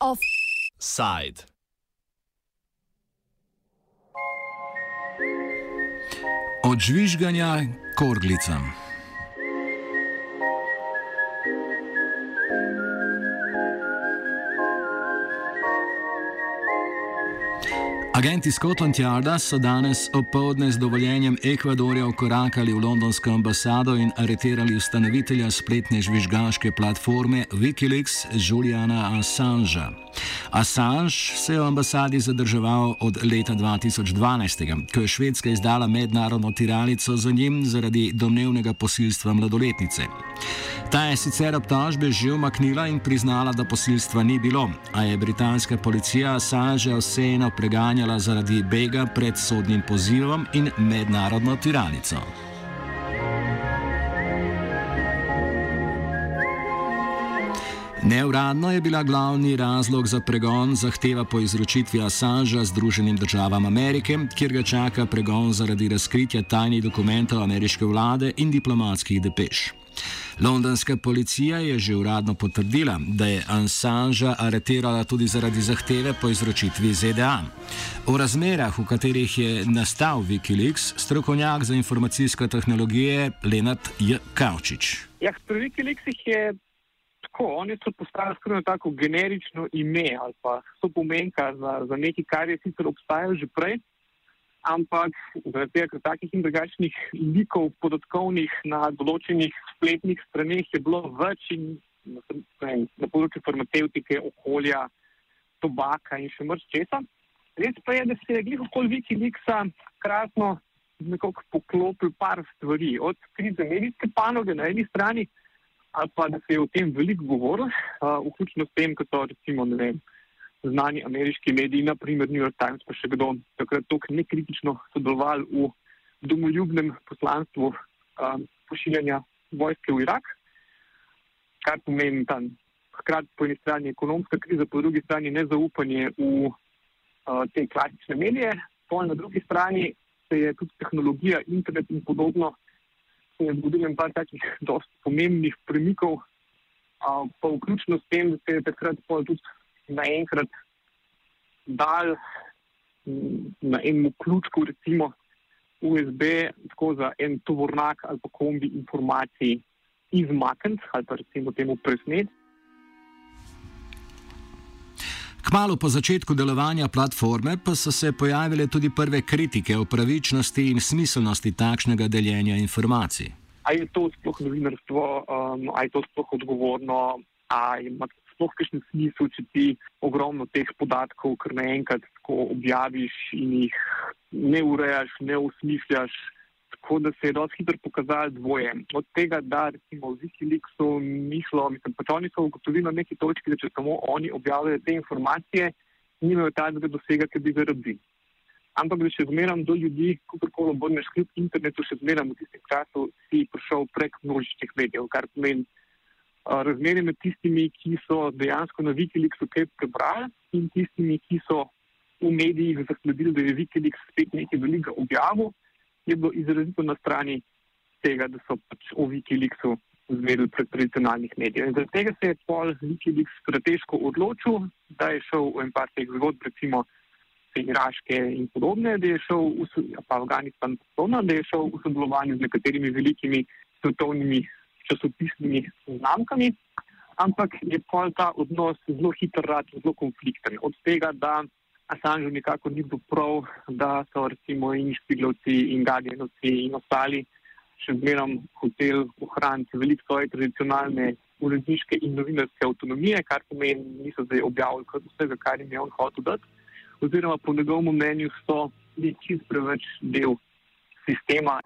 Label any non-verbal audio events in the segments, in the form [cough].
Offside. Od žvižganja korglicam. Agenti Scotland Yarda so danes opoldne z dovoljenjem Ekvadorja ukorakali v londonsko ambasado in areterali ustanovitelja spletne žvižgaške platforme Wikileaks Juliana Assangea. Assange se je v ambasadi zadrževal od leta 2012, ko je Švedska izdala mednarodno tiralico za njim zaradi domnevnega posilstva mladoletnice. Ta je sicer obtožbe že umaknila in priznala, da posilstva ni bilo, a je britanska policija Assange vseeno preganjala zaradi bega pred sodnim pozivom in mednarodno tiralico. Neuradno je bila glavni razlog za pregon zahteva po izročitvi Assangea Združenim državam Amerike, kjer ga čaka pregon zaradi razkritja tajnih dokumentov ameriške vlade in diplomatskih depeš. Londonska policija je že uradno potrdila, da je Assangea aretirala tudi zaradi zahteve po izročitvi ZDA. O razmerah, v katerih je nastal Wikileaks, strokovnjak za informacijske tehnologije Lenart J. Kaučič. Ja, pri Wikileaksih je tako, oni so postavili skrajno tako generično ime ali pa so pomenka za, za nekaj, kar je sicer obstajalo že prej, ampak zaradi tega, ker takih in drugačnih likov podatkovnih na določenih spletnih straneh je bilo več in na, področju farmaceutike, okolja, tobaka in še mrč česa. Res pa je, da se je glih okoli Wikileaksa krasno nekako poklopil par stvari, od krize medijske panoge na eni strani, ali pa da se je o tem veliko govorilo, uh, vključno s tem, kot so recimo vem, znani ameriški mediji, naprimer New York Times, pa še kdo takrat tako nekritično sodelovali v domoljubnem poslanstvu um, pošiljanja vojske v Irak, kar pomeni tam hkrati po eni strani ekonomska kriza, po drugi strani nezaupanje v uh, te klasične medije, po na drugi strani se je tudi tehnologija, internet in podobno je zgodilo pa takih [laughs] dost pomembnih premikov, pa vključno s tem, da se je takrat tudi naenkrat dal na enem ključku, recimo USB, tako za en tovornak ali pa kombi informacij izmakniti ali pa recimo temu presnet. Kmalo po začetku delovanja platforme pa so se pojavile tudi prve kritike o pravičnosti in smiselnosti takšnega deljenja informacij. Ali je to sploh novinarstvo, um, ali je to sploh odgovorno, ali ima sploh kakšen smisel, če ti ogromno teh podatkov, kar naenkrat objaviš in jih ne urejaš, ne usmišljaš. Tako da se je dosti hitro pokazalo dvoje. Od tega, da recimo v Wikileaksu mislo, mislim, pač oni so ugotovili na neki točki, da če samo oni objavljajo te informacije, nimajo tajnega dosega, ki bi ga rabili. Ampak da še zmeram do ljudi, kakorkoli obrneš kljub internetu, še zmeram v tistem času si prišel prek množičnih medijev, kar pomeni razmerje med tistimi, ki so dejansko na Wikileaksu kaj prebrali in tistimi, ki so v medijih zasledili, da je Wikileaks spet nekaj velikega objavil je bilo izrazito na strani tega, da so pač o Wikileaksu zvedeli pred tradicionalnih medijev. In zaradi tega se je pol Wikileaks strateško odločil, da je šel v en par teh zgodb, recimo Iraške in podobne, da je šel v ja, Afganistan, podobno, da je šel v sodelovanju z nekaterimi velikimi svetovnimi časopisnimi znamkami, ampak je pol ta odnos zelo hiter rad, zelo konflikten. Od tega, da Assange nikako ni bil prav, da so recimo in špiglovci in gadjenovci in ostali še zmerom hotel ohraniti veliko svoje tradicionalne uredniške in novinarske avtonomije, kar pomeni, niso zdaj objavili vsega, kar jim je on hotel dati, oziroma po njegovem mnenju so bili čist preveč del sistema.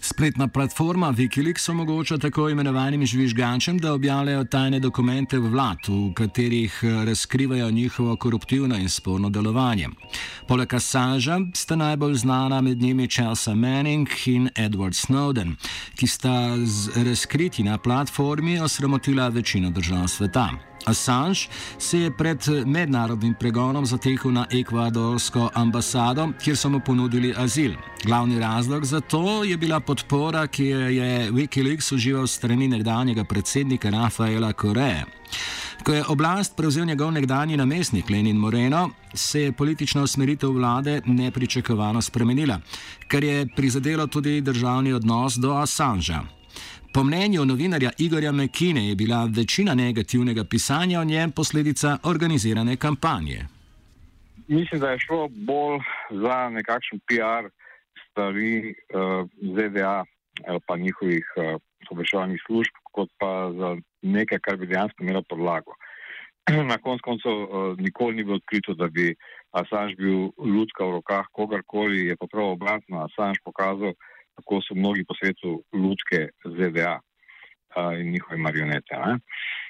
Spletna platforma Wikileaks omogoča tako imenovanim žvižgačem, da objavljajo tajne dokumente vlad, v katerih eh, razkrivajo njihovo koruptivno in sporno delovanje. Poleg Assangea sta najbolj znana med njimi Chelsea Manning in Edward Snowden, ki sta z razkriti na platformi osramotila večino držav sveta. Assange se je pred mednarodnim pregonom zatekel na ekvadorsko ambasado, kjer so mu ponudili azil. Glavni razlog za to je bila podpora, ki je Wikileaks užival strani nekdanjega predsednika Rafaela Koreje. Ko je oblast prevzel njegov nekdani namestnik Lenin Moreno, se je politična usmeritev vlade nepričakovano spremenila, kar je prizadelo tudi državni odnos do Assangea. Po mnenju novinarja Igorja Mekine je bila večina negativnega pisanja o njem posledica organizirane kampanje. Mislim, da je šlo bolj za nekakšen PR stvari uh, ZDA ali pa njihovih uh, obveščevalnih služb, kot pa za nekaj, kar bi dejansko imelo podlago. [clears throat] Na koncu koncev uh, nikoli ni bilo odkrito, da bi Assange bil ljudska v rokah kogarkoli, je pa prav obratno. Assange pokazal, kako so mnogi po svetu ljudske ZDA uh, in njihove marionete.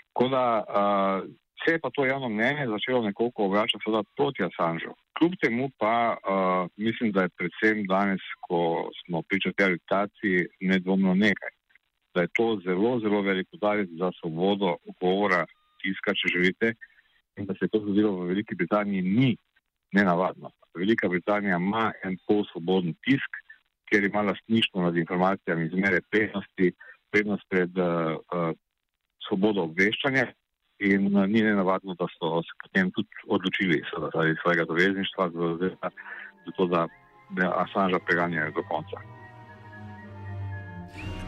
Tako da uh, se je pa to javno mnenje začelo nekoliko obračati proti Assangeu. Kljub temu pa uh, mislim, da je predvsem danes, ko smo pričali tej aritaciji, nedvomno nekaj. Da je to zelo, zelo velik udarec za svobodo govora, tiska, če želite, in da se je to zgodilo v Veliki Britaniji, ni nenavadno. Velika Britanija ima en pol svoboden tisk, ker ima lastništvo nad informacijami zmeraj prednosti, prednost pred uh, svobodo obveščanja. In uh, ni ne navadno, da so se potem tudi odločili zaradi svojega dovezništva, zato da, da Assange preganjajo do konca.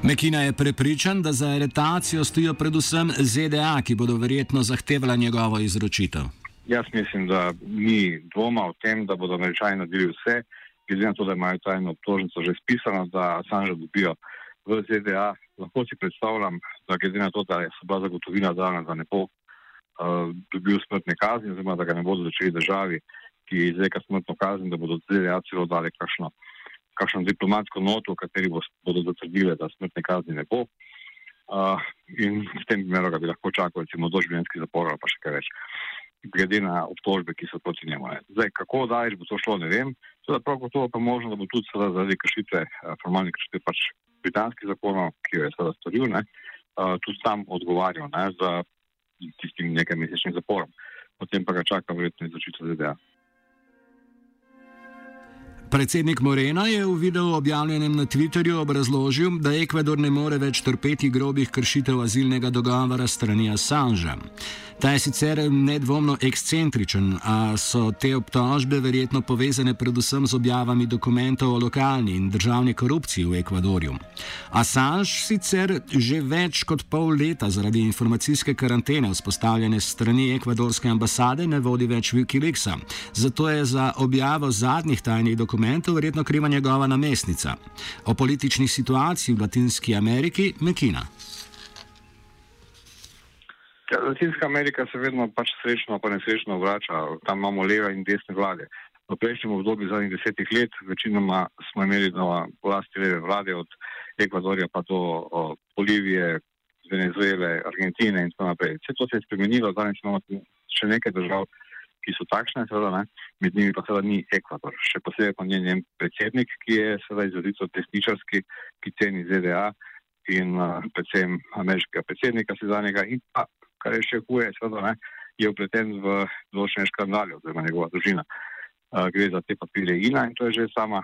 Mekina je prepričan, da za aretacijo stojijo predvsem ZDA, ki bodo verjetno zahtevali njegovo izročitev. Jaz mislim, da ni dvoma o tem, da bodo američani naredili vse, glede na to, da imajo tajno obtožnico že spisano, da Assange dobijo v ZDA. Lahko si predstavljam, da glede na to, da je bila zagotovina dana, da ne bo uh, dobil smrtne kazni, oziroma da ga ne bodo začeli državi, ki izreka smrtno kazen, da bodo ZDA celo dali kakšno, kakšno diplomatsko noto, v kateri bo, bodo zatrdile, da smrtne kazni ne bo. Uh, in s tem primerom bi lahko čakal, recimo, doživljenjski zapor ali pa še kaj več. Glede na obtožbe, ki so proti njemu. Zdaj, kako daleč bo to šlo, ne vem. Seveda, prav gotovo pa možno, da bo tudi zaradi kršitve, eh, formalne kršitve pač britanskih zakonov, ki jo je seveda storil, ne, uh, tudi sam odgovarjal ne, za tistim nekaj mesečnim zaporom. Potem pa ga čaka verjetno izločitev ZDA. Predsednik Moreno je v videu objavljenem na Twitterju obrazložil, da Ekvador ne more več trpeti grobih kršitev azilnega dogovora strani Assangea. Ta je sicer nedvomno ekscentričen, a so te obtožbe verjetno povezane predvsem z objavami dokumentov o lokalni in državni korupciji v Ekvadorju. Assange sicer že več kot pol leta zaradi informacijske karantene vzpostavljene strani ekvadorske ambasade ne vodi več Wikileaksa, zato je za objavo zadnjih tajnih dokumentov verjetno kriva njegova namestnica. O politični situaciji v Latinski Ameriki Mekina. Ja, Latinska Amerika se vedno pač srečno, pa nesrečno vrača. Tam imamo leve in desne vlade. V prejšnjem obdobju zadnjih desetih let večinoma smo imeli na vlasti leve vlade od Ekvadorja pa do o, Bolivije, Venezuele, Argentine in tako naprej. Vse to se je spremenilo, danes imamo še nekaj držav, ki so takšne, seveda, ne? med njimi pa seveda ni Ekvador. Še posebej pa njen predsednik, ki je seveda izrazito desničarski, ki ceni ZDA in uh, predvsem ameriškega predsednika sezdanjega in pa kar je še huje, seveda, ne, je upleten v določene škandale, oziroma njegova družina. Uh, gre za te papirje INA in to je že sama,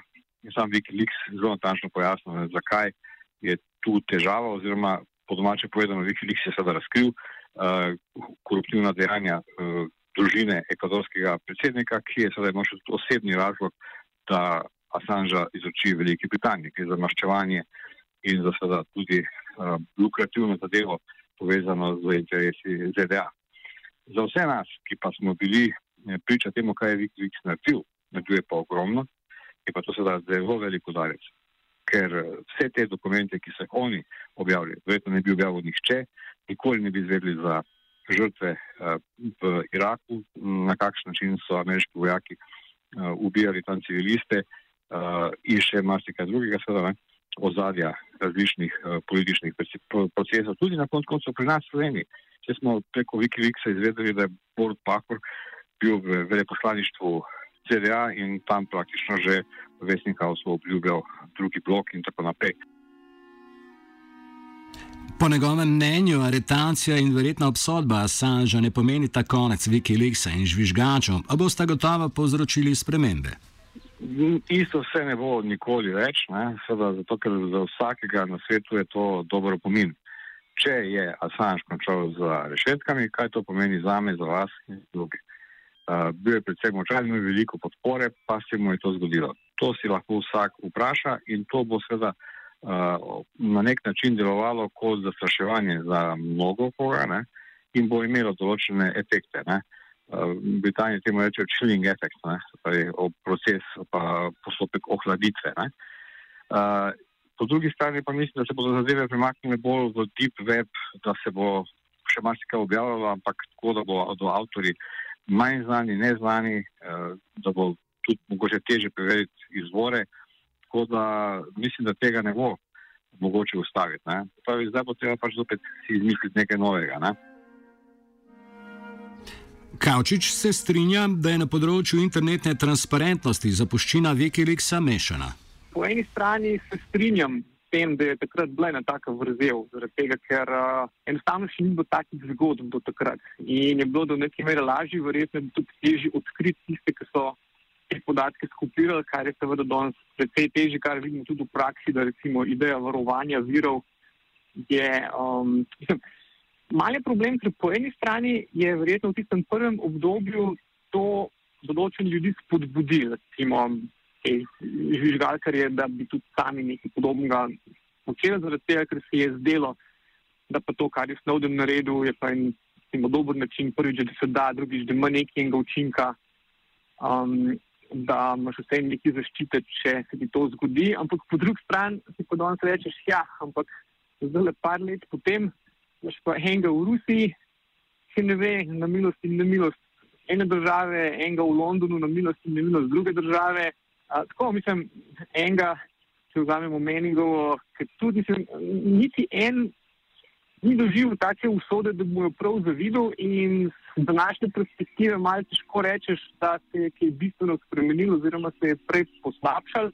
sam Wikileaks zelo natančno pojasnil, zakaj je tu težava, oziroma po domače povedano, Wikileaks je seveda razkril uh, koruptivna dejanja uh, družine ekvadorskega predsednika, ki je seveda imel še osebni razlog, da Assangea izoči Veliki Britaniji, ki je za maščevanje in za seveda tudi uh, lukrativno zadevo povezano z interesi ZDA. Za vse nas, ki pa smo bili eh, priča temu, kaj je Wikileaks naredil, naredil pa ogromno, je pa to seveda zelo velik udarec. Ker eh, vse te dokumente, ki so jih oni objavili, verjetno ne bi objavil nihče, nikoli ne bi izvedli za žrtve uh, v Iraku, na kakšen način so ameriški vojaki uh, ubijali tam civiliste uh, in še marsikaj drugega, seveda, ozadja različnih političnih procesov, tudi na koncu koncev pri nas v Sloveniji. Če smo preko Wikileaksa izvedeli, da je Borod Pahor bil v veleposlaništvu CDA in tam praktično že v Westinghouse obljubljal drugi blok in tako naprej. Po njegovem mnenju, aretacija in verjetna obsodba Assangea ne pomeni ta konec Wikileaksa in žvižgačov, a boste gotovo povzročili spremembe. Isto vse ne bo nikoli več, Seveda, zato ker za vsakega na svetu je to dober pomin. Če je Assange končal z rešetkami, kaj to pomeni za me, za vas in druge. Uh, bil je predvsem močan, imel veliko podpore, pa se mu je to zgodilo. To si lahko vsak vpraša in to bo seveda na nek način delovalo kot zastraševanje za mnogo koga ne? in bo imelo določene efekte. Ne? Uh, Britanija temu reče chilling effect, torej proces pa postopek ohladitve. Uh, po drugi strani pa mislim, da se bodo zadeve premaknile bolj v deep web, da se bo še marsikaj objavljalo, ampak tako, da bo do avtori manj znani, neznani, eh, da bo tudi mogoče teže preveriti izvore. Tako da mislim, da tega ne bo mogoče ustaviti. Pravi, zdaj bo treba pač zopet si izmisliti nekaj novega. Ne? Kavčič se strinja, da je na področju internetne transparentnosti zapuščina Wikileaksa mešana. Po eni strani se strinjam, tem, da je takrat bila ena taka vrzel, tega, ker uh, enostavno še ni bilo takih zgodb do takrat. In je bilo do neke mere lažje, verjetno tudi težje odkriti tiste, ki so te podatke skupirali, kar je seveda danes precej težje, kar vidimo tudi v praksi, da recimo ideja varovanja virov je. Um, [laughs] Mali problem, ker po eni strani je verjetno v tistem prvem obdobju to določeni ljudi spodbudili, recimo žvižgalkarje, da bi tudi sami nekaj podobnega počeli, zaradi tega, ker se je zdelo, da pa to, kar je Snowden naredil, je pa en recimo, dober način, prvič, da se da, drugič, da ima nekaj učinka, um, da imaš vse nekaj zaščite, če se ti to zgodi. Ampak po drugi strani si pa danes rečeš, ja, ampak zdaj le par let potem, imaš pa enega v Rusiji, ki ne ve, na milost in nemilost ene države, enega v Londonu, na milost in nemilost druge države tako, mislim, enega, če vzamemo meningovo, ki tudi nisem, niti en ni doživel take usode, da bo jo prav zavidel in z današnje perspektive malo težko rečeš, da se je kaj bistveno spremenilo oziroma se je prej poslabšal.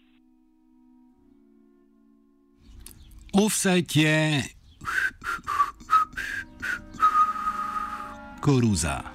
Offset je koruza.